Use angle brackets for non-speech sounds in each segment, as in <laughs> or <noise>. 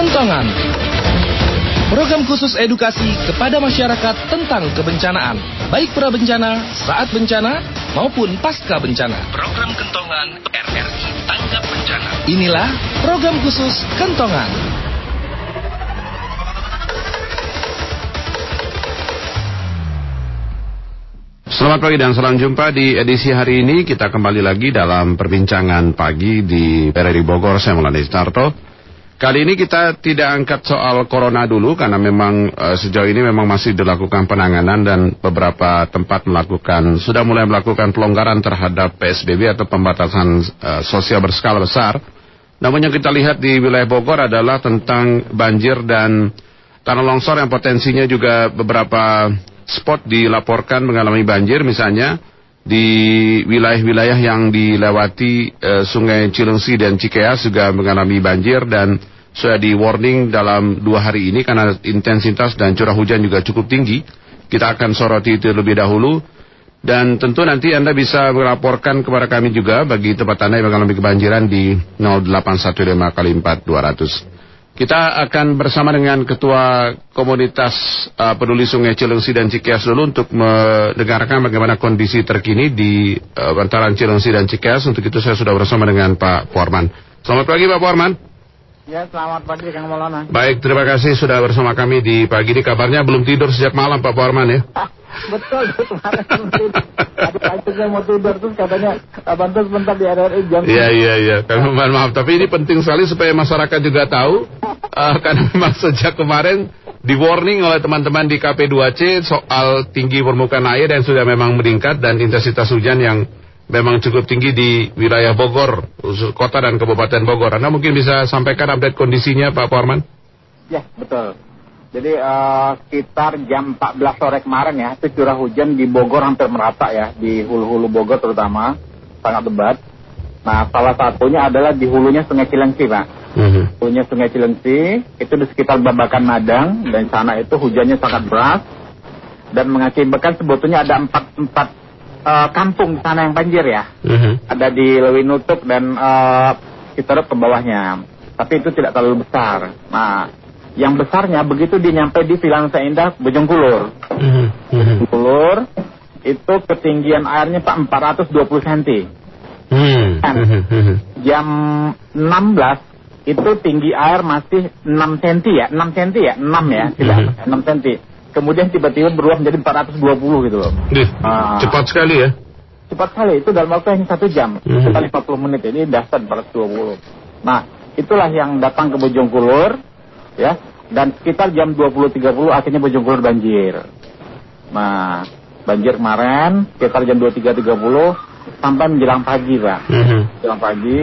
Kentongan. Program khusus edukasi kepada masyarakat tentang kebencanaan, baik pra bencana, saat bencana, maupun pasca bencana. Program Kentongan RRI Tanggap Bencana. Inilah program khusus Kentongan. Selamat pagi dan salam jumpa di edisi hari ini. Kita kembali lagi dalam perbincangan pagi di RRI Bogor. Saya Mulani Starto. Kali ini kita tidak angkat soal corona dulu karena memang uh, sejauh ini memang masih dilakukan penanganan dan beberapa tempat melakukan sudah mulai melakukan pelonggaran terhadap PSBB atau pembatasan uh, sosial berskala besar. Namun yang kita lihat di wilayah Bogor adalah tentang banjir dan tanah longsor yang potensinya juga beberapa spot dilaporkan mengalami banjir misalnya di wilayah-wilayah yang dilewati e, Sungai Cilengsi dan Cikeas juga mengalami banjir dan sudah di warning dalam dua hari ini karena intensitas dan curah hujan juga cukup tinggi. Kita akan soroti itu lebih dahulu dan tentu nanti Anda bisa melaporkan kepada kami juga bagi tempat Anda yang mengalami kebanjiran di 0815 kali 4 200. Kita akan bersama dengan Ketua Komunitas uh, Peduli Sungai Cilengsi dan Cikeas dulu untuk mendengarkan bagaimana kondisi terkini di uh, bantaran Cilengsi dan Cikeas. Untuk itu saya sudah bersama dengan Pak Porman. Selamat pagi Pak Porman. Ya, selamat pagi Kang Maulana. Baik, terima kasih sudah bersama kami di pagi ini. Kabarnya belum tidur sejak malam Pak Porman ya? <laughs> Betul, kemarin Tadi pagi saya mau tidur terus katanya bantu sebentar di RRI jam. Iya, iya, iya. Kami mohon maaf, tapi ini penting sekali supaya masyarakat juga tahu uh, <laughs> karena memang sejak kemarin di warning oleh teman-teman di KP2C soal tinggi permukaan air yang sudah memang meningkat dan intensitas hujan yang memang cukup tinggi di wilayah Bogor, kota dan kabupaten Bogor. Anda mungkin bisa sampaikan update kondisinya Pak Porman? Ya, betul. Jadi uh, sekitar jam 14 sore kemarin ya, itu curah hujan di Bogor hampir merata ya, di hulu-hulu Bogor terutama, sangat lebat. Nah, salah satunya adalah di hulunya Sungai Cilengsi, Pak. Mm-hmm. Hulunya Sungai Cilengsi, itu di sekitar Babakan Madang, dan sana itu hujannya sangat deras, dan mengakibatkan sebetulnya ada empat, empat uh, kampung di sana yang banjir ya. Mm-hmm. Ada di Lewinutuk dan uh, Citerep ke bawahnya. Tapi itu tidak terlalu besar. Nah, yang besarnya begitu dia nyampe di Vilansa Indah Bojongkulur. Mm -hmm. itu ketinggian airnya Pak 420 cm. Mm -hmm. Jam 16 itu tinggi air masih 6 cm ya, 6 cm ya, 6 ya, tidak mm -hmm. 6 cm. Kemudian tiba-tiba berubah menjadi 420 gitu loh. Dih, uh, cepat sekali ya? Cepat sekali, itu dalam waktu hanya satu jam, mm -hmm. sekali 40 menit, ini dasar 420. Nah, itulah yang datang ke Bojongkulur, ya dan sekitar jam 20.30 akhirnya Bojongkulur banjir. Nah, banjir kemarin sekitar jam 23.30 sampai menjelang pagi, Pak. Mm -hmm. Menjelang pagi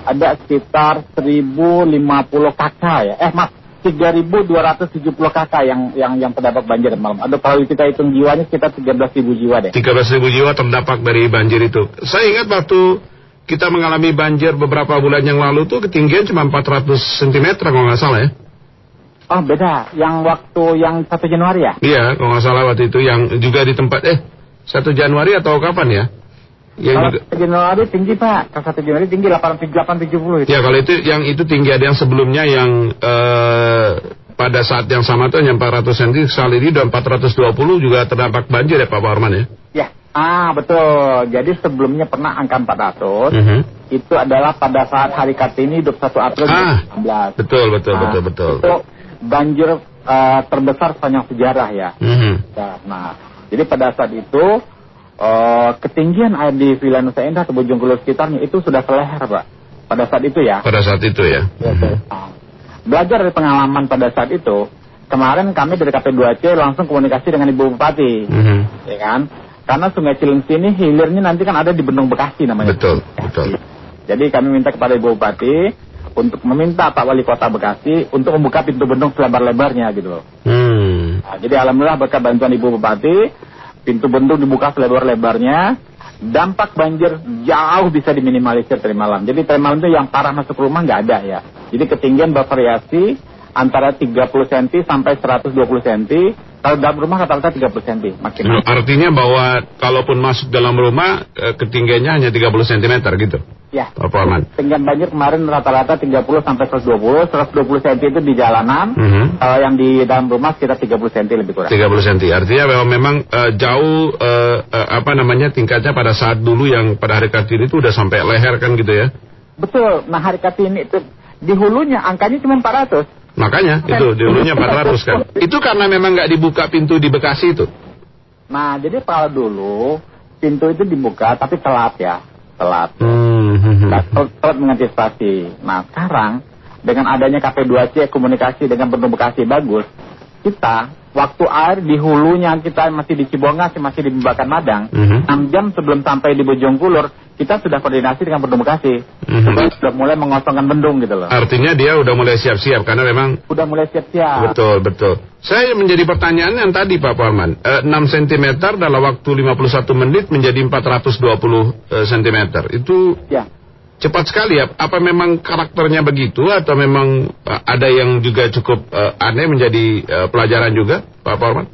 ada sekitar 1.050 kakak ya. Eh, maaf, 3.270 kakak yang yang yang terdampak banjir malam. Ada kalau kita hitung jiwanya sekitar 13.000 jiwa deh. 13.000 jiwa terdampak dari banjir itu. Saya ingat waktu kita mengalami banjir beberapa bulan yang lalu tuh ketinggian cuma 400 cm kalau nggak salah ya. Oh beda, yang waktu yang satu Januari ya? Iya, kalau nggak salah waktu itu yang juga di tempat eh satu Januari atau kapan ya? Yang kalau juga... Januari tinggi pak, kalau satu Januari tinggi delapan tujuh puluh. Ya kalau itu yang itu tinggi ada yang sebelumnya yang uh, pada saat yang sama tuh yang 400 cm kali ini udah 420 juga terdampak banjir ya Pak Warman ya? Ya, ah betul. Jadi sebelumnya pernah angka 400. Uh -huh. Itu adalah pada saat hari Kartini 21 April ah, 2019. Betul betul nah, betul betul. Itu banjir uh, terbesar sepanjang sejarah ya. Mm-hmm. Nah, jadi pada saat itu uh, ketinggian air di Villa Nusa Indah atau Bojongkulur sekitarnya itu sudah seleher, Pak. Pada saat itu ya. Pada saat itu ya. Mm-hmm. Nah, belajar dari pengalaman pada saat itu, kemarin kami dari KP2C langsung komunikasi dengan Ibu Bupati, mm-hmm. ya kan? Karena Sungai Cilengsi ini hilirnya nanti kan ada di Bendung Bekasi namanya. Betul, betul. Jadi kami minta kepada Ibu Bupati untuk meminta Pak Wali Kota Bekasi untuk membuka pintu bendung selebar-lebarnya gitu loh. Hmm. Nah, jadi alhamdulillah berkat bantuan Ibu Bupati, pintu bendung dibuka selebar-lebarnya, dampak banjir jauh bisa diminimalisir tadi malam. Jadi tadi malam itu yang parah masuk rumah nggak ada ya. Jadi ketinggian bervariasi antara 30 cm sampai 120 cm Kalau dalam rumah rata-rata 30 cm maksimal. Artinya bahwa kalaupun masuk dalam rumah eh, ketinggiannya hanya 30 cm gitu. Ya. Pak Parman. Ketinggian banjir kemarin rata-rata 30 sampai 120, 120 cm itu di jalanan. Mhm. Kalau yang di dalam rumah sekitar 30 cm lebih kurang. 30 cm. Artinya bahwa memang eh, jauh eh, eh, apa namanya tingkatnya pada saat dulu yang pada hari Kartini itu udah sampai leher kan gitu ya. Betul. Nah hari Kartini itu di hulunya angkanya cuma 400. Makanya itu dulunya 400 kan. Itu karena memang nggak dibuka pintu di Bekasi itu. Nah jadi kalau dulu pintu itu dibuka tapi telat ya, telat. Hmm. Nah, telat, telat mengantisipasi. Nah sekarang dengan adanya KP2C komunikasi dengan Bendung Bekasi bagus, kita waktu air di hulunya kita masih di Cibongas masih di Babakan Madang, Mhm. 6 jam sebelum sampai di Bojongkulur kita sudah koordinasi dengan Bendung Bekasi. Mhm. Supaya sudah mulai mengosongkan bendung gitu loh. Artinya dia udah mulai siap-siap karena memang Udah mulai siap-siap. Betul, betul. Saya menjadi pertanyaan yang tadi Pak Parman. Eh, 6 cm dalam waktu 51 menit menjadi 420 eh, cm. Itu Ya. cepat sekali ya. Apa memang karakternya begitu atau memang eh, ada yang juga cukup eh, aneh menjadi eh, pelajaran juga Pak Parman?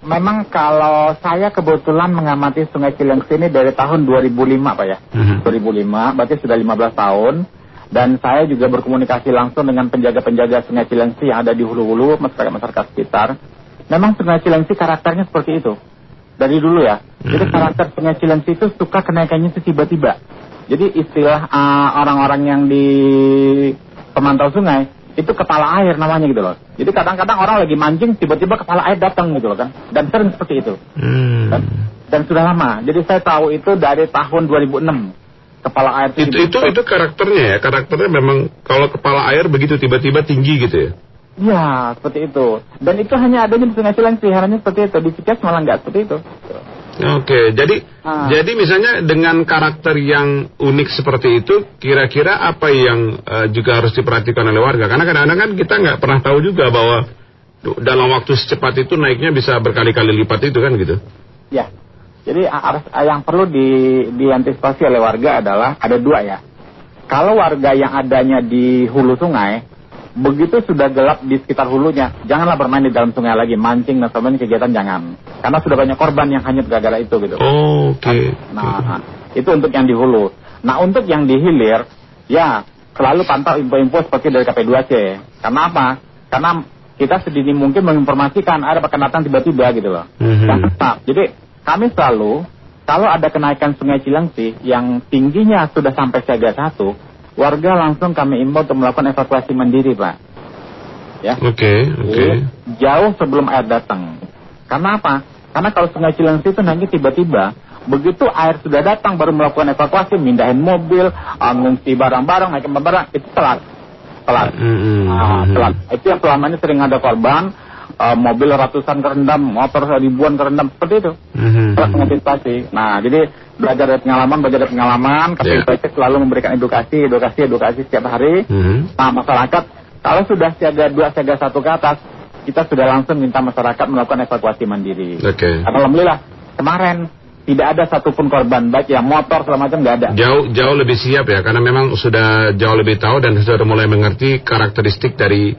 Memang kalau saya kebetulan mengamati Sungai Cilengsi ini dari tahun 2005 Pak ya. Mhm. 2005, berarti sudah 15 tahun. Dan saya juga berkomunikasi langsung dengan penjaga-penjaga Sungai Cilengsi yang ada di hulu-hulu masyarakat-masyarakat sekitar. Memang Sungai Cilengsi karakternya seperti itu. Dari dulu ya. Jadi Mhm. karakter Sungai Cilengsi itu suka kenaikannya itu tiba-tiba. Jadi istilah ah, orang-orang yang di pemantau sungai itu kepala air namanya gitu loh. Jadi kadang-kadang orang lagi mancing tiba-tiba kepala air datang gitu loh kan. Dan sering seperti itu. Hmm. Dan, dan sudah lama. Jadi saya tahu itu dari tahun 2006. Kepala air Itu, itu itu karakternya ya. Karakternya memang kalau kepala air begitu tiba-tiba tinggi gitu ya. Ya, seperti itu. Dan itu hanya adanya di Sungai Cilengsi, herannya seperti itu. Di Cikes malah nggak seperti itu. Oke, jadi Ah. jadi misalnya dengan karakter yang unik seperti itu, kira-kira apa yang eh, juga harus diperhatikan oleh warga? Karena kadang-kadang kan kita nggak pernah tahu juga bahwa dalam waktu secepat itu naiknya bisa berkali-kali lipat itu kan gitu. Ya. Jadi yang perlu di, diantisipasi oleh warga adalah ada dua ya. Kalau warga yang adanya di hulu sungai, begitu sudah gelap di sekitar hulunya, janganlah bermain di dalam sungai lagi, mancing dan sebagainya kegiatan jangan. Karena sudah banyak korban yang hanyut gara-gara itu gitu. Oh, Oke. Nah, itu untuk yang di hulu. Nah, untuk yang di hilir, ya selalu pantau info-info seperti dari KP2C. Karena apa? Karena kita sedini mungkin menginformasikan ada akan datang tiba-tiba gitu loh. Mhm. Dan tetap. Jadi kami selalu kalau ada kenaikan Sungai Cilengsi yang tingginya sudah sampai siaga satu, warga langsung kami imbau untuk melakukan evakuasi mandiri, Pak. Ya. Oke, oke. Jadi, Jauh sebelum air datang. Karena apa? Karena kalau sungai Cilengsi itu nanti tiba-tiba begitu air sudah datang baru melakukan evakuasi, mindahin mobil, ngungsi barang-barang, naikin barang, itu telat. Telat. Ah, mhm. telat. Itu yang selama ini sering ada korban, ah, mobil ratusan kerendam, motor ribuan kerendam, seperti itu. Mhm, Telat mhm. mengantisipasi. Nah, jadi belajar dari pengalaman, belajar dari pengalaman, Ya. KPI selalu memberikan edukasi, edukasi, edukasi setiap hari. Mhm. Nah, masyarakat kalau sudah siaga dua, siaga satu ke atas, kita sudah langsung minta masyarakat melakukan evakuasi mandiri. Oke. Alhamdulillah kemarin tidak ada satupun korban baik yang motor segala macam nggak ada. Jauh jauh lebih siap ya karena memang sudah jauh lebih tahu dan sudah mulai mengerti karakteristik dari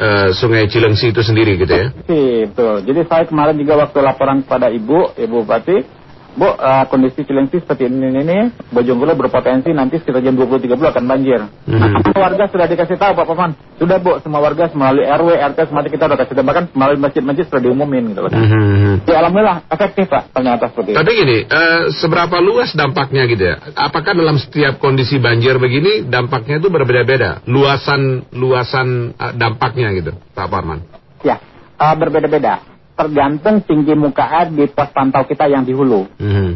eh, Sungai Cilengsi itu sendiri gitu ya. Betul. Jadi saya kemarin juga waktu laporan kepada ibu, ibu bupati, bu eh, kondisi Cilengsi seperti ini ini, ini Bojongkulur berpotensi nanti sekitar jam 20.30 akan banjir. Nah, Mhm. warga sudah dikasih tahu Pak Paman. Sudah bu, semua warga melalui RW, RT, semua kita udah kasih tahu bahkan melalui masjid-masjid sudah diumumin gitu. Mhm. Ya alhamdulillah efektif Pak ternyata seperti itu. Tapi gini, eh, seberapa luas dampaknya gitu ya? Apakah dalam setiap kondisi banjir begini dampaknya itu berbeda-beda? Luasan luasan eh, dampaknya gitu, Pak Parman. Ya, eh, berbeda-beda. Tergantung tinggi muka air di pos pantau kita yang di hulu. Mhm.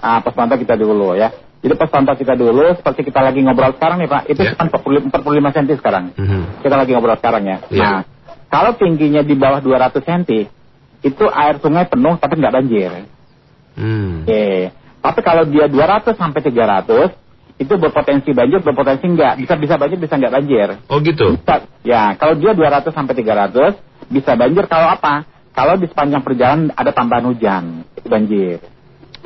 Ah, pos pantau kita di hulu ya. Jadi pos pantau kita dulu, seperti kita lagi ngobrol sekarang nih Pak, itu cuma 40 45 cm sekarang. Mhm. Kita lagi ngobrol sekarang ya. Ya. Nah, kalau tingginya di bawah 200 cm, itu air sungai penuh tapi nggak banjir. Hmm. Oke. Tapi kalau dia 200 sampai 300, itu berpotensi banjir, berpotensi nggak. Bisa bisa banjir, bisa nggak banjir. Oh gitu. Bisa, ya, kalau dia 200 sampai 300 bisa banjir kalau apa? Kalau di sepanjang perjalanan ada tambahan hujan, itu banjir.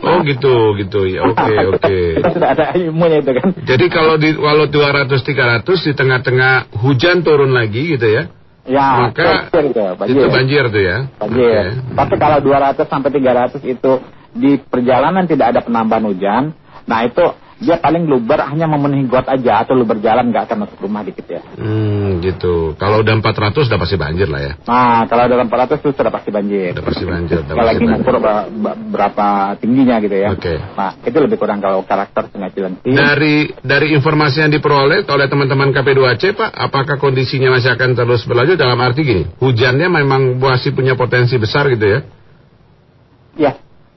Oh gitu gitu ya. <laughs> Oke oke. Kita sudah ada ilmunya itu kan. Jadi kalau di walau 200 300 di tengah-tengah hujan turun lagi gitu ya. Ya, maka banjir itu, banjir. itu banjir tuh ya. Banjir. Oke. Tapi kalau 200 sampai 300 itu di perjalanan tidak ada penambahan hujan, nah itu dia paling luber hanya memenuhi got aja atau lu berjalan nggak akan masuk rumah dikit ya. Hmm, gitu. Kalau udah 400 udah pasti banjir lah ya. Nah, kalau dalam 400 itu sudah pasti banjir. Udah pasti banjir. Udah Kalau lagi ngukur ber- ber- berapa tingginya gitu ya. Oke. Nah, itu lebih kurang kalau karakter Sungai Cilengsi. Dari dari informasi yang diperoleh oleh teman-teman KP2C Pak, apakah kondisinya masih akan terus berlanjut dalam arti gini, hujannya memang masih punya potensi besar gitu ya? Ya,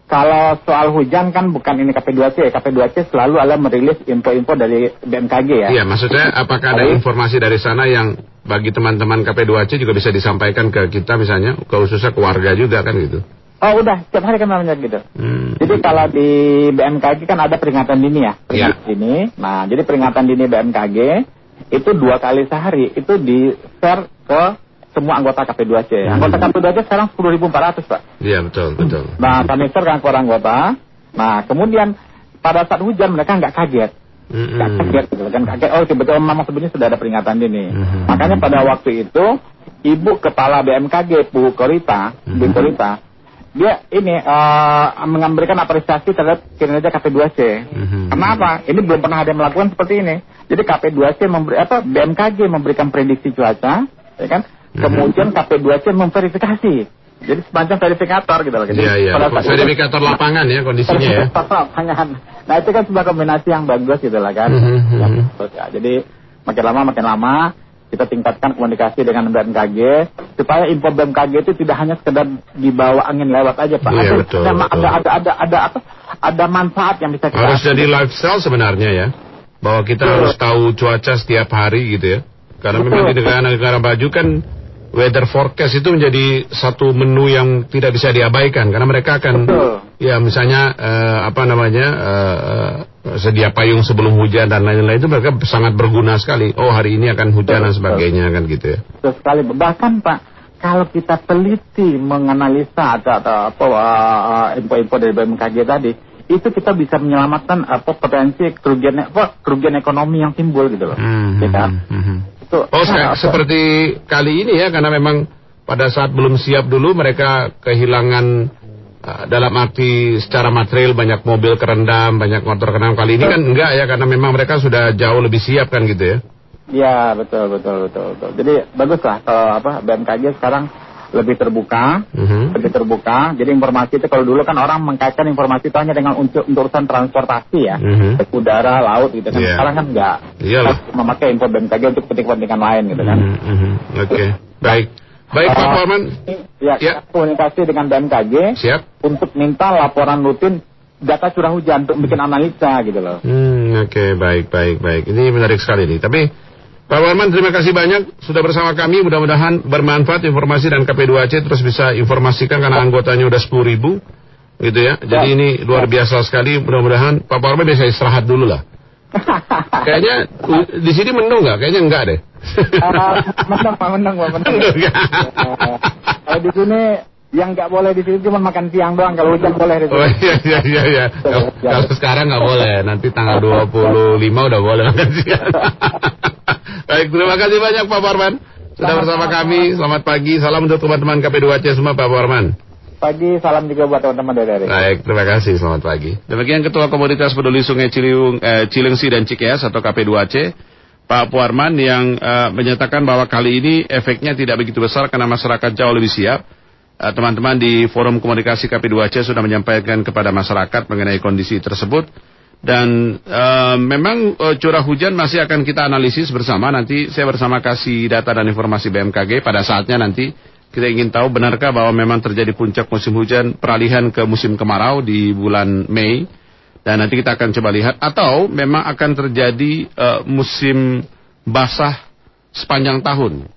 kalau soal hujan kan bukan ini KP2C, KP2C selalu ada merilis info-info dari BMKG ya. Iya, maksudnya apakah ada informasi dari sana yang bagi teman-teman KP2C juga bisa disampaikan ke kita misalnya, ke khususnya keluarga juga kan gitu? Oh udah, setiap hari kan namanya gitu. Hmm. Jadi kalau di BMKG kan ada peringatan dini ya, Iya. peringatan dini. Nah, jadi peringatan dini BMKG itu dua kali sehari itu di share ke semua anggota KP2C. Hmm. Anggota KP2C sekarang 10.400 pak. Iya betul betul. Nah, kami kan ke anggota. Nah, kemudian pada saat hujan mereka nggak kaget. Nggak Mm-mm. kaget gitu kan kaget oh tiba-tiba memang sebenarnya sudah ada peringatan dini Mhm. makanya pada waktu itu ibu kepala BMKG Bu Korita Bu Mhm. Korita dia ini eh, memberikan apresiasi terhadap kinerja KP2C Mhm. kenapa ini belum pernah ada yang melakukan seperti ini jadi KP2C memberi apa BMKG memberikan prediksi cuaca ya kan. Kemudian KP2C memverifikasi jadi semacam verifikator gitu loh Jadi Iya iya. pada saat itu- Verifikator lapangan ya kondisinya ya. lapangan. Nah itu kan sebuah kombinasi yang bagus gitu lah kan. Mhm, mhm. bagus ya. Jadi makin lama makin lama kita tingkatkan komunikasi dengan BMKG supaya info BMKG itu tidak hanya sekedar dibawa angin lewat aja pak. Iya, ada, betul, ada, betul. ada ada ada ada apa? Ada manfaat yang bisa kita. Harus jadi lifestyle sebenarnya ya. Bahwa kita Betul. harus tahu cuaca setiap hari gitu ya. Karena memang di Betul. negara-negara maju kan weather forecast itu menjadi satu menu yang tidak bisa diabaikan karena mereka akan Betul. ya misalnya eh, apa namanya eh, eh, sedia payung sebelum hujan dan lain-lain itu mereka sangat berguna sekali. Oh hari ini akan hujan dan Betul. sebagainya kan gitu ya. Betul sekali. Bahkan Pak, kalau kita teliti menganalisa atau, atau apa uh, info-info dari BMKG tadi, itu kita bisa menyelamatkan apa potensi kerugian apa kerugian ekonomi yang timbul gitu loh. Hmm, Ya kan? hmm, hmm. Itu, Oh, nah, se- apa- seperti kali ini ya, karena memang pada saat belum siap dulu mereka kehilangan uh, dalam arti secara material banyak mobil kerendam, banyak motor kerendam. Kali ini kan enggak ya, karena memang mereka sudah jauh lebih siap kan gitu ya. Ya betul betul betul betul. Jadi bagus lah kalau apa BMKG sekarang lebih terbuka, Mhm. lebih terbuka. Jadi informasi itu kalau dulu kan orang mengkaitkan informasi itu hanya dengan untuk, untuk urusan transportasi ya, Mhm. Baik udara, laut gitu kan. Iya. Sekarang kan enggak. Iyalah. Memakai info BMKG untuk kepentingan lain gitu kan. Mhm, mhm. Oke, baik. Baik Pak Ah, Forman, Ya, Ya. komunikasi dengan BMKG siap. untuk minta laporan rutin data curah hujan untuk bikin analisa gitu loh. Hmm, oke, baik, baik, baik. Ini menarik sekali nih. Tapi Pak Warman, terima kasih banyak sudah bersama kami. Mudah-mudahan bermanfaat informasi dan KP2C terus bisa informasikan karena anggotanya udah 10 ribu. Gitu ya. Jadi Ya. ini luar biasa sekali. Mudah-mudahan Pak Warman bisa istirahat dulu lah. <laughs> Kayaknya di sini mendung nggak? Kayaknya enggak deh. Ah, menang, Pak, menang, Pak. Mendung, ya? Eh, Kalau di sini yang nggak boleh di sini cuma makan siang doang. Kalau hujan boleh di Oh sini. iya iya iya iya. Kalau- Kalau sekarang nggak boleh, nanti tanggal 25 udah boleh makan siang. <laughs> Baik, terima kasih banyak Pak Warman sudah Selamat bersama kami. Selamat pagi. Salam untuk teman-teman KP2C semua Pak Warman. Pagi, salam juga buat teman-teman dari dari. Baik, terima kasih. Selamat pagi. Demikian Ketua Komoditas Peduli Sungai Ciliwung, eh, Cilengsi dan Cikeas atau KP2C, Pak Puarman yang eh, menyatakan bahwa kali ini efeknya tidak begitu besar karena masyarakat jauh lebih siap. Eh, Teman-teman di forum komunikasi KP2C sudah menyampaikan kepada masyarakat mengenai kondisi tersebut. Dan eh, memang eh, curah hujan masih akan kita analisis bersama. Nanti saya bersama kasih data dan informasi BMKG pada saatnya nanti kita ingin tahu benarkah bahwa memang terjadi puncak musim hujan peralihan ke musim kemarau di bulan Mei. Dan nanti kita akan coba lihat. Atau memang akan terjadi eh, musim basah sepanjang tahun.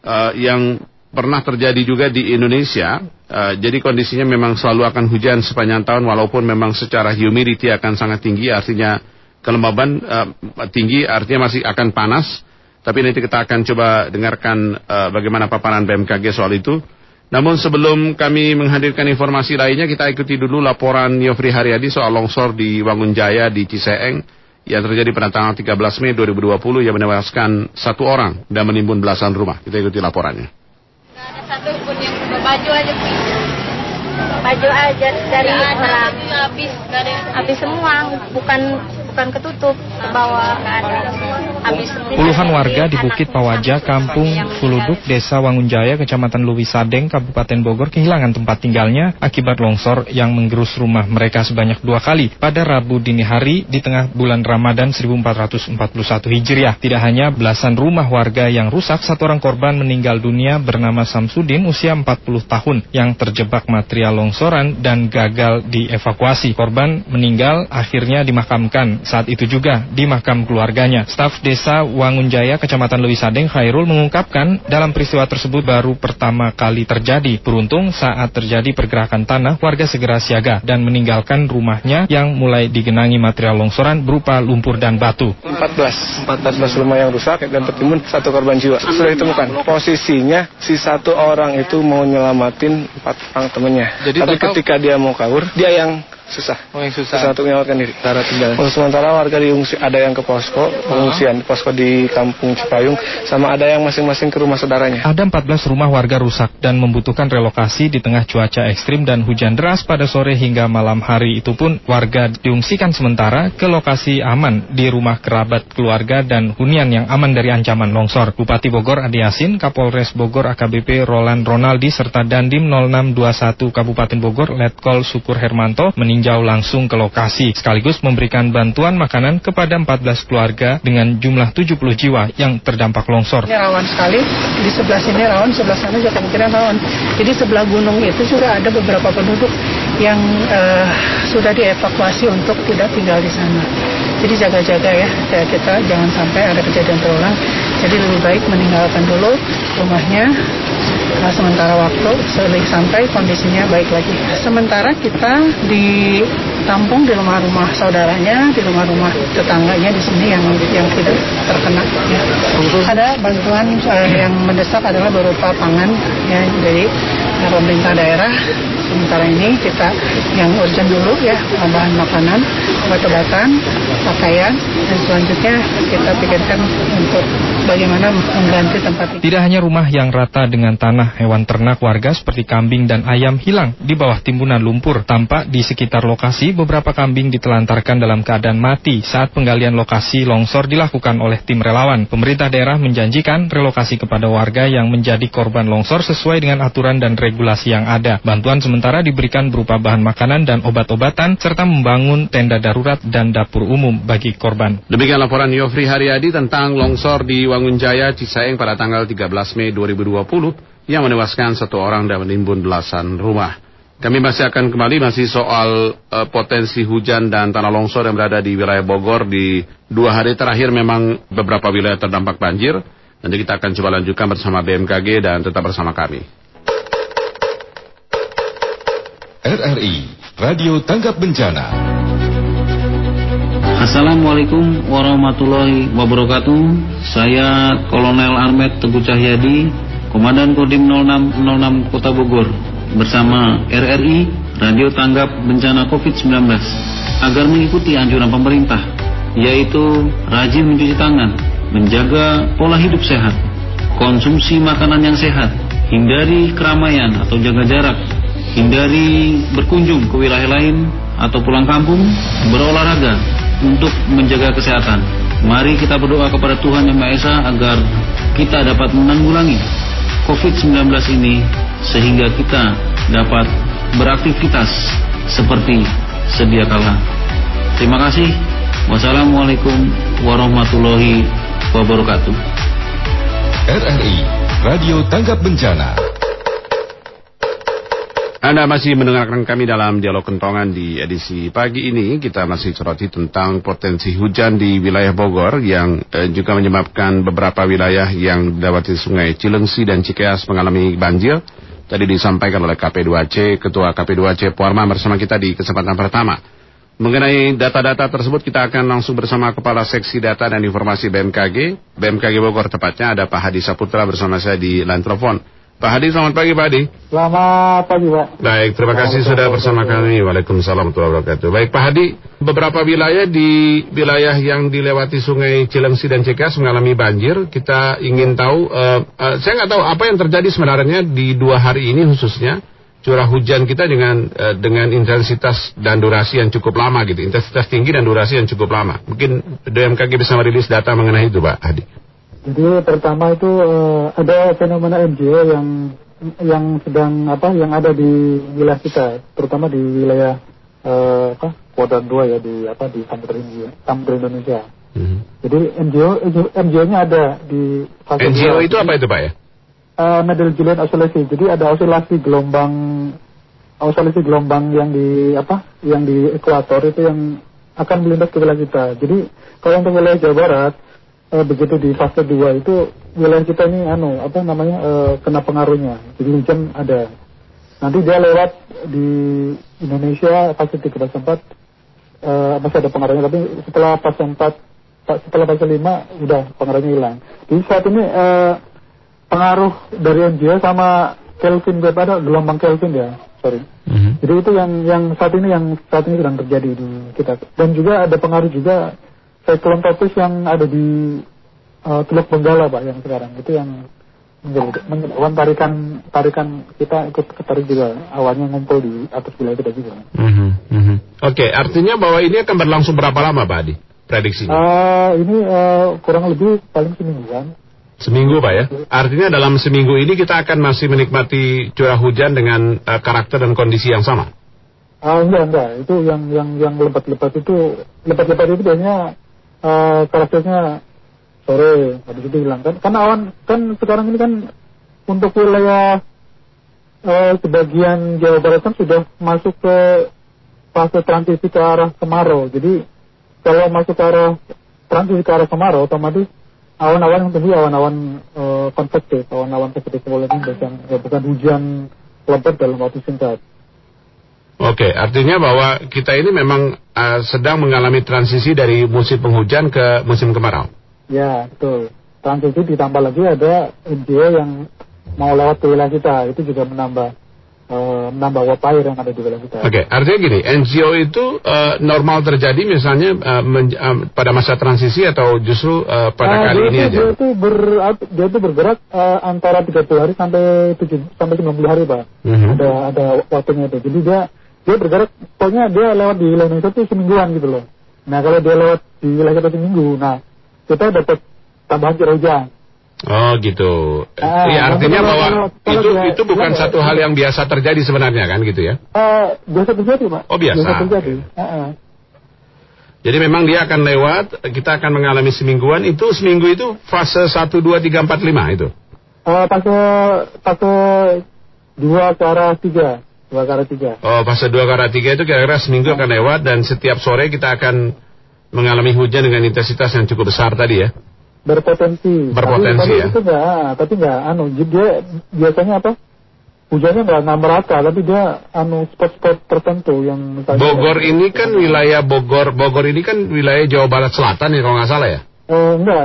Eh, yang pernah terjadi juga di Indonesia. Eh, jadi kondisinya memang selalu akan hujan sepanjang tahun walaupun memang secara humidity akan sangat tinggi artinya kelembaban eh, tinggi artinya masih akan panas. Tapi nanti kita akan coba dengarkan eh, bagaimana paparan BMKG soal itu. Namun sebelum kami menghadirkan informasi lainnya, kita ikuti dulu laporan Yofri Haryadi soal longsor di Wangunjaya di Ciseeng yang terjadi pada tanggal 13 Mei 2020 yang menewaskan satu orang dan menimbun belasan rumah. Kita ikuti laporannya. Ada satu pun yang baju aja baju aja dari orang. Habis habis semua bukan bukan ketutup ke bawah ke atas. Habis Puluhan warga di Bukit Pawaja, Kampung Suluduk, Desa Wangunjaya, Kecamatan Luwisadeng, Kabupaten Bogor kehilangan tempat tinggalnya akibat longsor yang menggerus rumah mereka sebanyak dua kali pada Rabu dini hari di tengah bulan Ramadan 1441 Hijriah. Tidak hanya belasan rumah warga yang rusak, satu orang korban meninggal dunia bernama Samsudin usia 40 tahun yang terjebak material longsoran dan gagal dievakuasi. Korban meninggal akhirnya dimakamkan saat itu juga di makam keluarganya. Staf Desa Wangunjaya, Kecamatan Lewisadeng, Khairul mengungkapkan dalam peristiwa tersebut baru pertama kali terjadi. Beruntung saat terjadi pergerakan tanah, warga segera siaga dan meninggalkan rumahnya yang mulai digenangi material longsoran berupa lumpur dan batu. 14, 14 rumah yang rusak dan tertimbun satu korban jiwa. Sudah ditemukan. Posisinya si satu orang itu mau nyelamatin empat orang temannya. Jadi Tapi ketika dia mau kabur, dia yang susah. Oh yang susah. Susah untuk menyelamatkan diri. Cara tinggal. Untuk sementara warga diungsi ada yang ke posko pengungsian, posko di Kampung Cipayung, sama ada yang masing-masing ke rumah saudaranya. Ada 14 rumah warga rusak dan membutuhkan relokasi di tengah cuaca ekstrim dan hujan deras pada sore hingga malam hari. Itu pun warga diungsikan sementara ke lokasi aman di rumah kerabat keluarga dan hunian yang aman dari ancaman longsor. Bupati Bogor Adi Yasin, Kapolres Bogor AKBP Roland Ronaldi serta Dandim 0621 Kabupaten Bogor Letkol Sukur Hermanto meninjau langsung ke lokasi sekaligus memberikan bantuan makanan kepada 14 keluarga dengan jumlah 70 jiwa yang terdampak longsor. Ini rawan sekali, di sebelah sini rawan, sebelah sana juga kemungkinan rawan. Jadi sebelah gunung itu sudah ada beberapa penduduk yang uh, sudah dievakuasi untuk tidak tinggal di sana. Jadi jaga-jaga ya, ya kita jangan sampai ada kejadian terulang. Jadi lebih baik meninggalkan dulu rumahnya nah, sementara waktu sampai kondisinya baik lagi. Sementara kita ditampung di rumah-rumah saudaranya, di rumah-rumah tetangganya di sini yang yang tidak terkena. Ya. Ada bantuan uh, yang mendesak adalah berupa pangan ya dari pemerintah daerah. Sementara ini kita yang urgent dulu ya bahan makanan, obat-obatan, pakaian dan selanjutnya kita pikirkan untuk bagaimana mengganti tempat ini. Tidak hanya rumah yang rata dengan tanah, hewan ternak warga seperti kambing dan ayam hilang di bawah timbunan lumpur. Tampak di sekitar lokasi beberapa kambing ditelantarkan dalam keadaan mati saat penggalian lokasi longsor dilakukan oleh tim relawan. Pemerintah daerah menjanjikan relokasi kepada warga yang menjadi korban longsor sesuai dengan aturan dan regulasi yang ada. Bantuan sementara diberikan berupa bahan makanan dan obat-obatan serta membangun tenda darurat dan dapur umum bagi korban. Demikian laporan Yofri Haryadi tentang longsor di Wangunjaya Cisayeng pada tanggal 13 Mei 2020 yang menewaskan satu orang dan menimbun belasan rumah. Kami masih akan kembali masih soal uh, potensi hujan dan tanah longsor yang berada di wilayah Bogor di dua hari terakhir memang beberapa wilayah terdampak banjir. Nanti kita akan coba lanjutkan bersama BMKG dan tetap bersama kami. RRI Radio Tanggap Bencana. Assalamualaikum warahmatullahi wabarakatuh. Saya Kolonel Armet Teguh Cahyadi, Komandan Kodim 0606 Kota Bogor bersama RRI Radio Tanggap Bencana COVID-19 agar mengikuti anjuran pemerintah yaitu rajin mencuci tangan, menjaga pola hidup sehat, konsumsi makanan yang sehat, hindari keramaian atau jaga jarak, hindari berkunjung ke wilayah lain atau pulang kampung, berolahraga untuk menjaga kesehatan. Mari kita berdoa kepada Tuhan Yang Maha Esa agar kita dapat menanggulangi COVID-19 ini sehingga kita dapat beraktivitas seperti sedia kala. Terima kasih. Wassalamualaikum warahmatullahi wabarakatuh. RRI Radio Tanggap Bencana. Anda masih mendengarkan kami dalam dialog kentongan di edisi pagi ini. Kita masih soroti tentang potensi hujan di wilayah Bogor yang eh, juga menyebabkan beberapa wilayah yang didapati sungai Cilengsi dan Cikeas mengalami banjir. Tadi disampaikan oleh KP2C, Ketua KP2C Puarma bersama kita di kesempatan pertama. Mengenai data-data tersebut kita akan langsung bersama Kepala Seksi Data dan Informasi BMKG. BMKG Bogor tepatnya ada Pak Hadi Saputra bersama saya di telepon. Pak Hadi, selamat pagi Pak Hadi. Selamat pagi Pak. Baik, terima kasih sudah bersama kami. Waalaikumsalam warahmatullahi wabarakatuh. Baik Pak Hadi, beberapa wilayah di wilayah yang dilewati sungai Cilengsi dan Cekas mengalami banjir. Kita ingin tahu, uh, uh, saya nggak tahu apa yang terjadi sebenarnya di dua hari ini khususnya curah hujan kita dengan uh, dengan intensitas dan durasi yang cukup lama gitu, intensitas tinggi dan durasi yang cukup lama. Mungkin BMKG bisa merilis data mengenai itu Pak Hadi. Jadi pertama itu uh, ada fenomena MJO yang yang sedang apa yang ada di wilayah kita, terutama di wilayah uh, apa Kuadran dua ya di apa di Samudra India, Samudra Indonesia. Mm-hmm. Jadi MJO MJO-nya ada di fase MJO itu apa itu Pak ya? Uh, Middle Julian Oscillation. Jadi ada oscillasi gelombang oscillasi gelombang yang di apa yang di ekuator itu yang akan melintas ke wilayah kita. Jadi kalau untuk wilayah Jawa Barat uh, begitu di fase 2 itu wilayah kita ini anu apa namanya uh, kena pengaruhnya. Jadi hujan ada. Nanti dia lewat di Indonesia fase 3 fase 4 uh, masih ada pengaruhnya tapi setelah fase 4 setelah fase 5 udah pengaruhnya hilang. Jadi saat ini uh, pengaruh dari NGO sama Kelvin pada gelombang Kelvin ya sorry. Mm-hmm. Jadi itu yang yang saat ini yang saat ini sedang terjadi di kita dan juga ada pengaruh juga cyclone tropis yang ada di uh, Teluk Benggala pak yang sekarang itu yang menyebabkan tarikan tarikan kita ikut ketarik juga awalnya ngumpul di atas wilayah kita juga. Mm-hmm. Mm-hmm. Oke, okay, artinya bahwa ini akan berlangsung berapa lama Pak Adi? Prediksinya? Uh, ini uh, kurang lebih paling semingguan. Seminggu Pak ya? Artinya dalam seminggu ini kita akan masih menikmati curah hujan dengan uh, karakter dan kondisi yang sama? Ah uh, enggak enggak, itu yang yang yang lebat-lebat itu lebat-lebat itu biasanya karakternya sore habis itu hilang. Kan karena awan kan sekarang ini kan untuk wilayah uh, sebagian Jawa Barat kan sudah masuk ke fase transisi ke arah kemarau. Jadi kalau masuk ke arah transisi ke arah kemarau otomatis awan-awan yang tinggi awan-awan uh, konvektif awan-awan seperti cumulonimbus yang bukan hujan lebat dalam waktu singkat Oke, artinya bahwa kita ini memang uh, sedang mengalami transisi dari musim penghujan ke musim kemarau. Ya, betul. Transisi ditambah lagi ada NGO yang mau lewat ke wilayah kita, itu juga menambah uh, menambah uap air yang ada di wilayah kita. Oke, artinya gini, NGO itu uh, normal terjadi misalnya uh, uh, pada masa transisi atau justru uh, pada uh, kali ini itu, aja? Dia itu, ber, dia itu bergerak uh, antara 30 hari sampai 7 sampai 90 hari, Pak. Mhm. -huh. Ada ada waktunya itu. Jadi dia dia bergerak pokoknya dia lewat di wilayah Indonesia itu semingguan gitu loh nah kalau dia lewat di wilayah kita seminggu nah kita dapat tambahan curah hujan Oh gitu. Ah, ya artinya bahwa kalau, itu dia, itu bukan dia, satu hal yang biasa terjadi sebenarnya kan gitu ya? Uh, biasa terjadi pak. Oh biasa. Biasa terjadi. Uh -uh. Jadi memang dia akan lewat, kita akan mengalami semingguan. Itu seminggu itu fase 1, 2, 3, 4, 5 itu? Uh, fase fase 2 ke arah 3. Dua kara tiga. Oh, fase dua kara tiga itu kira-kira seminggu akan lewat dan setiap sore kita akan mengalami hujan dengan intensitas yang cukup besar tadi ya? Berpotensi. Berpotensi tapi, ya? Tapi itu enggak, tapi enggak, anu, dia biasanya apa? Hujannya enggak, merata, tapi dia anu spot-spot tertentu yang misalnya... Bogor ini kan wilayah Bogor, Bogor ini kan wilayah Jawa Barat Selatan ya kalau nggak salah ya? Eh, enggak,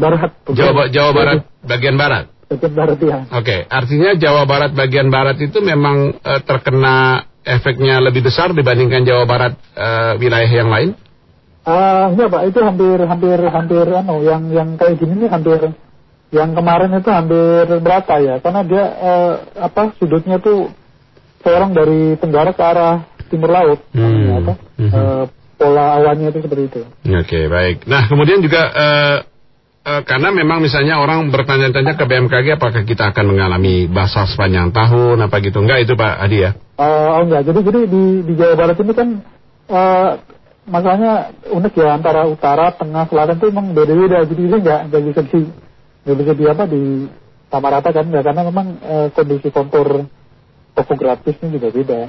barat. Jawa, Jawa Barat, bagian barat? Barat ya. Oke, okay. artinya Jawa Barat bagian barat itu memang uh, terkena efeknya lebih besar dibandingkan Jawa Barat uh, wilayah yang lain? Uh, enggak pak, itu hampir hampir hampir anu yang yang kayak gini nih hampir yang kemarin itu hampir berata ya, karena dia uh, apa sudutnya tuh seorang dari tenggara ke arah timur laut, hmm. apa, hmm. Uh, pola awannya itu seperti itu. Oke okay, baik. Nah kemudian juga uh, Uh, karena memang misalnya orang bertanya-tanya ke BMKG apakah kita akan mengalami basah sepanjang tahun apa gitu enggak itu Pak Adi ya? Uh, oh enggak jadi jadi di, di Jawa Barat ini kan uh, masalahnya unik ya antara utara tengah selatan itu memang beda-beda jadi ini enggak enggak bisa di enggak bisa di apa di sama rata kan enggak karena memang uh, kondisi kontur topografisnya juga beda.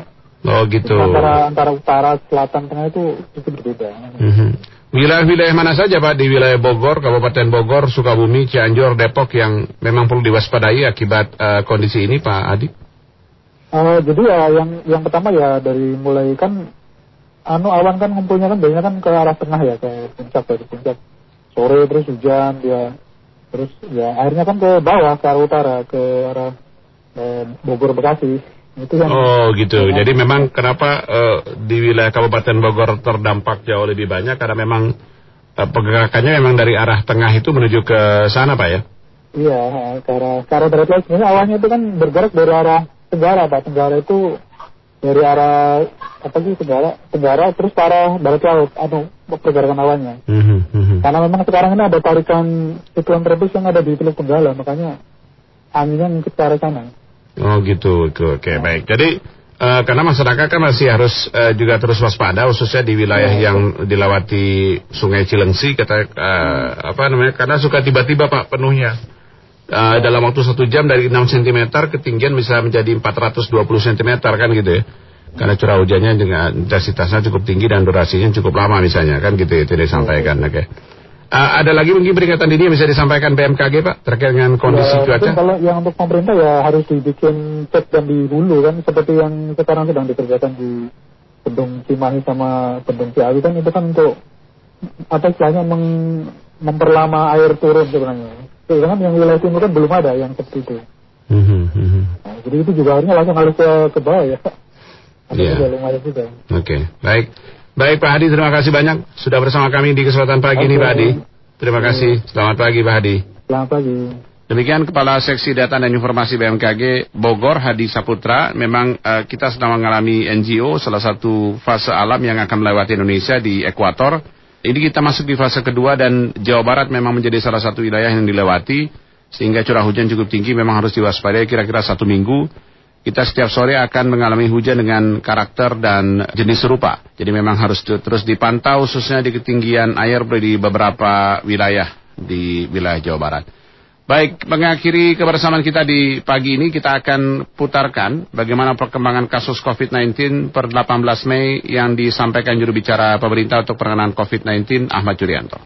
Oh gitu. Antara antara utara selatan tengah itu itu berbeda. Mm -hmm. Wilayah-wilayah mana saja Pak di wilayah Bogor, Kabupaten Bogor, Sukabumi, Cianjur, Depok yang memang perlu diwaspadai akibat uh, kondisi ini Pak Adi? Uh, jadi ya yang yang pertama ya dari mulai kan anu awan kan ngumpulnya kan biasanya kan ke arah tengah ya ke puncak dari puncak sore terus hujan ya terus ya akhirnya kan ke bawah ke arah utara ke arah eh, Bogor Bekasi. Itu yang oh gitu. Ya, Jadi memang kenapa uh, di wilayah Kabupaten Bogor terdampak jauh lebih banyak karena memang uh, pergerakannya memang dari arah tengah itu menuju ke sana Pak ya? Iya, ke arah, ke arah barat laut. Sebenarnya awalnya itu kan bergerak dari arah tenggara Pak. Tenggara itu dari arah apa sih tenggara tenggara terus ke arah barat laut atau pergerakan awalnya mm -hmm. karena memang sekarang ini ada tarikan siklon tropis yang ada di Teluk Tenggala makanya anginnya ngikut ke arah sana oh gitu oke okay, nah. baik jadi uh, karena masyarakat kan masih harus uh, juga terus waspada khususnya di wilayah ya, yang ya. dilewati Sungai Cilengsi kata uh, hmm. apa namanya karena suka tiba-tiba Pak penuhnya uh, dalam waktu satu jam dari 6 cm ketinggian bisa menjadi 420 cm kan gitu ya karena curah hujannya dengan intensitasnya cukup tinggi dan durasinya cukup lama misalnya kan gitu ya tidak disampaikan oke okay. Uh, ada lagi mungkin peringatan dini yang bisa disampaikan BMKG Pak terkait dengan kondisi ya, cuaca kalau yang untuk pemerintah ya harus dibikin cek dan di hulu kan seperti yang sekarang sedang dikerjakan di Bendung Cimahi sama Bendung Ciawi kan itu kan untuk apa istilahnya meng, memperlama air turun sebenarnya kan yang wilayah timur kan belum ada yang seperti itu. Mm-hmm. Nah, jadi itu juga harusnya langsung harus ke, ke bawah ya. Iya. Oke, okay. baik. Baik Pak Hadi, terima kasih banyak sudah bersama kami di kesempatan pagi okay. ini Pak Hadi. Terima kasih. Selamat pagi Pak Hadi. Selamat pagi. Demikian Kepala Seksi Data dan Informasi BMKG Bogor Hadi Saputra. Memang uh, kita sedang mengalami NGO salah satu fase alam yang akan melewati Indonesia di ekuator ini kita masuk di fase kedua dan Jawa Barat memang menjadi salah satu wilayah yang dilewati sehingga curah hujan cukup tinggi memang harus diwaspadai kira-kira satu minggu. Kita setiap sore akan mengalami hujan dengan karakter dan jenis serupa. Jadi memang harus terus dipantau khususnya di ketinggian air di beberapa wilayah di wilayah Jawa Barat. Baik, mengakhiri kebersamaan kita di pagi ini, kita akan putarkan bagaimana perkembangan kasus COVID-19 per 18 Mei yang disampaikan juru bicara pemerintah untuk penanganan COVID-19, Ahmad Jurianto.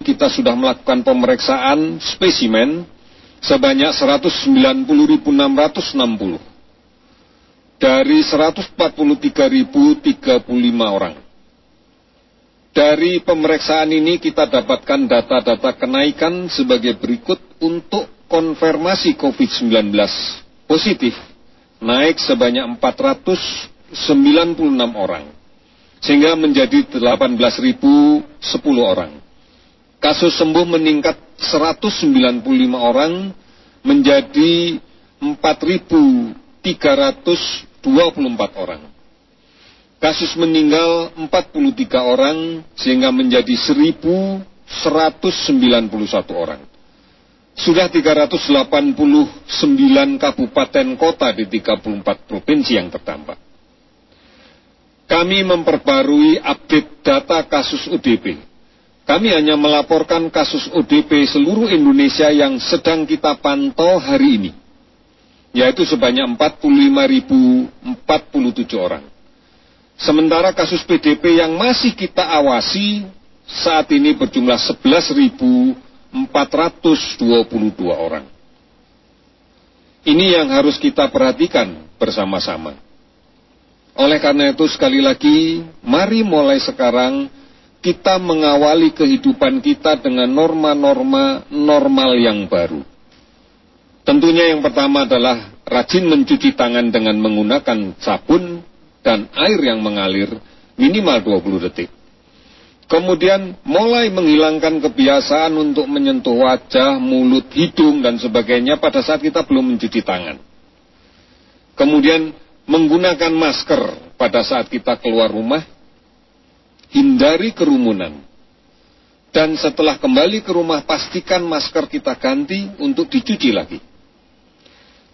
Kita sudah melakukan pemeriksaan spesimen sebanyak 190.660 dari 143.035 orang. Dari pemeriksaan ini kita dapatkan data-data kenaikan sebagai berikut untuk konfirmasi COVID-19 positif naik sebanyak 496 orang sehingga menjadi 18.010 orang. Kasus sembuh meningkat 195 orang menjadi 4.324 orang. Kasus meninggal 43 orang sehingga menjadi 1.191 orang. Sudah 389 kabupaten kota di 34 provinsi yang terdampak. Kami memperbarui update data kasus ODP. Kami hanya melaporkan kasus ODP seluruh Indonesia yang sedang kita pantau hari ini, yaitu sebanyak 45.047 orang. Sementara kasus PDP yang masih kita awasi saat ini berjumlah 11.422 orang. Ini yang harus kita perhatikan bersama-sama. Oleh karena itu sekali lagi, mari mulai sekarang kita mengawali kehidupan kita dengan norma-norma normal yang baru. Tentunya yang pertama adalah rajin mencuci tangan dengan menggunakan sabun dan air yang mengalir minimal 20 detik. Kemudian mulai menghilangkan kebiasaan untuk menyentuh wajah, mulut, hidung, dan sebagainya pada saat kita belum mencuci tangan. Kemudian menggunakan masker pada saat kita keluar rumah, hindari kerumunan. Dan setelah kembali ke rumah, pastikan masker kita ganti untuk dicuci lagi.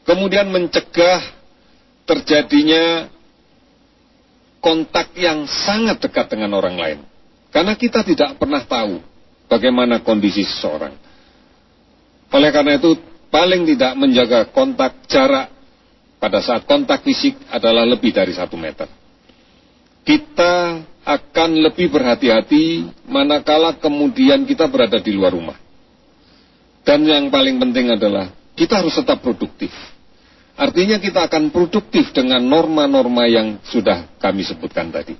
Kemudian mencegah terjadinya kontak yang sangat dekat dengan orang lain. Karena kita tidak pernah tahu bagaimana kondisi seseorang. Oleh karena itu, paling tidak menjaga kontak jarak pada saat kontak fisik adalah lebih dari satu meter. Kita akan lebih berhati-hati manakala kemudian kita berada di luar rumah. Dan yang paling penting adalah kita harus tetap produktif Artinya kita akan produktif dengan norma-norma yang sudah kami sebutkan tadi.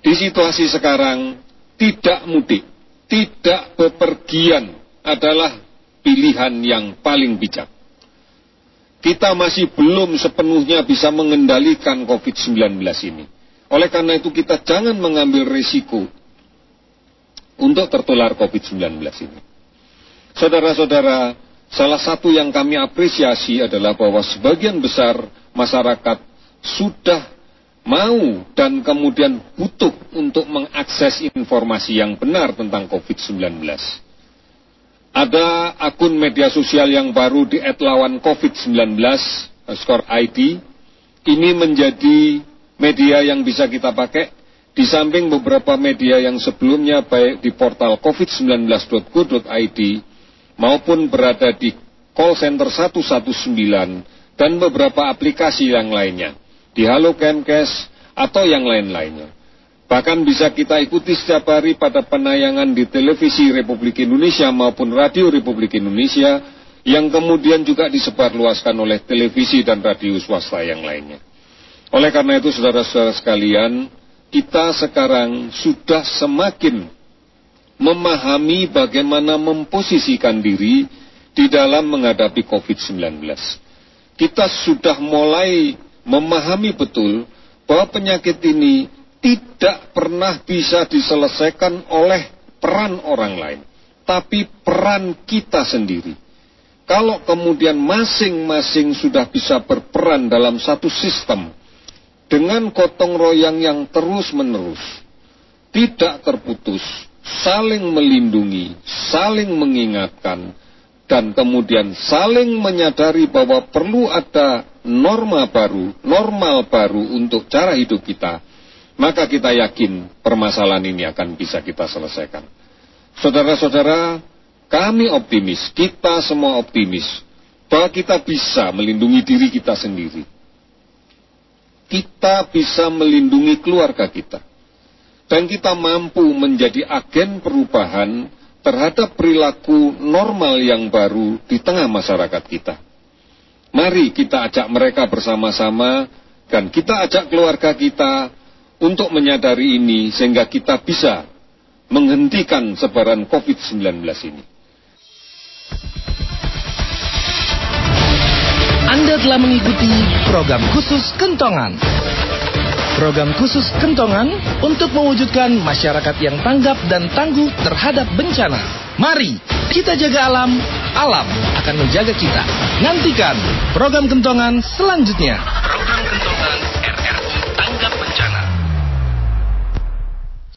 Di situasi sekarang, tidak mudik, tidak bepergian adalah pilihan yang paling bijak. kita masih belum sepenuhnya bisa mengendalikan COVID-19 ini. Oleh karena itu kita jangan mengambil risiko untuk tertular COVID-19 ini. Saudara-saudara, salah satu yang kami apresiasi adalah bahwa sebagian besar masyarakat sudah mau dan kemudian butuh untuk mengakses informasi yang benar tentang COVID-19. Ada akun media sosial yang baru di @lawan COVID-19 skor ID. Ini menjadi media yang bisa kita pakai di samping beberapa media yang sebelumnya baik di portal covid19.go.id maupun berada di call center 119 dan beberapa aplikasi yang lainnya di Halo Kemkes atau yang lain-lainnya. Bahkan bisa kita ikuti setiap hari pada penayangan di televisi Republik Indonesia maupun radio Republik Indonesia yang kemudian juga disebarluaskan oleh televisi dan radio swasta yang lainnya. Oleh karena itu saudara-saudara sekalian, kita sekarang sudah semakin memahami bagaimana memposisikan diri di dalam menghadapi COVID-19. Kita sudah mulai memahami betul bahwa penyakit ini tidak pernah bisa diselesaikan oleh peran orang lain, tapi peran kita sendiri. Kalau kemudian masing-masing sudah bisa berperan dalam satu sistem dengan gotong royong yang terus-menerus, tidak terputus, saling melindungi, saling mengingatkan, dan kemudian saling menyadari bahwa perlu ada norma baru, normal baru untuk cara hidup kita, maka kita yakin permasalahan ini akan bisa kita selesaikan. Saudara-saudara, kami optimis, kita semua optimis, bahwa kita bisa melindungi diri kita sendiri. Kita bisa melindungi keluarga kita. Dan kita mampu menjadi agen perubahan terhadap perilaku normal yang baru di tengah masyarakat kita. Mari kita ajak mereka bersama-sama dan kita ajak keluarga kita untuk menyadari ini sehingga kita bisa menghentikan sebaran COVID-19 ini. Anda telah mengikuti program khusus Kentongan. Program khusus Kentongan untuk mewujudkan masyarakat yang tanggap dan tangguh terhadap bencana. Mari kita jaga alam, alam akan menjaga kita. Nantikan program Kentongan selanjutnya. Program Kentongan RRI Tanggap Bencana.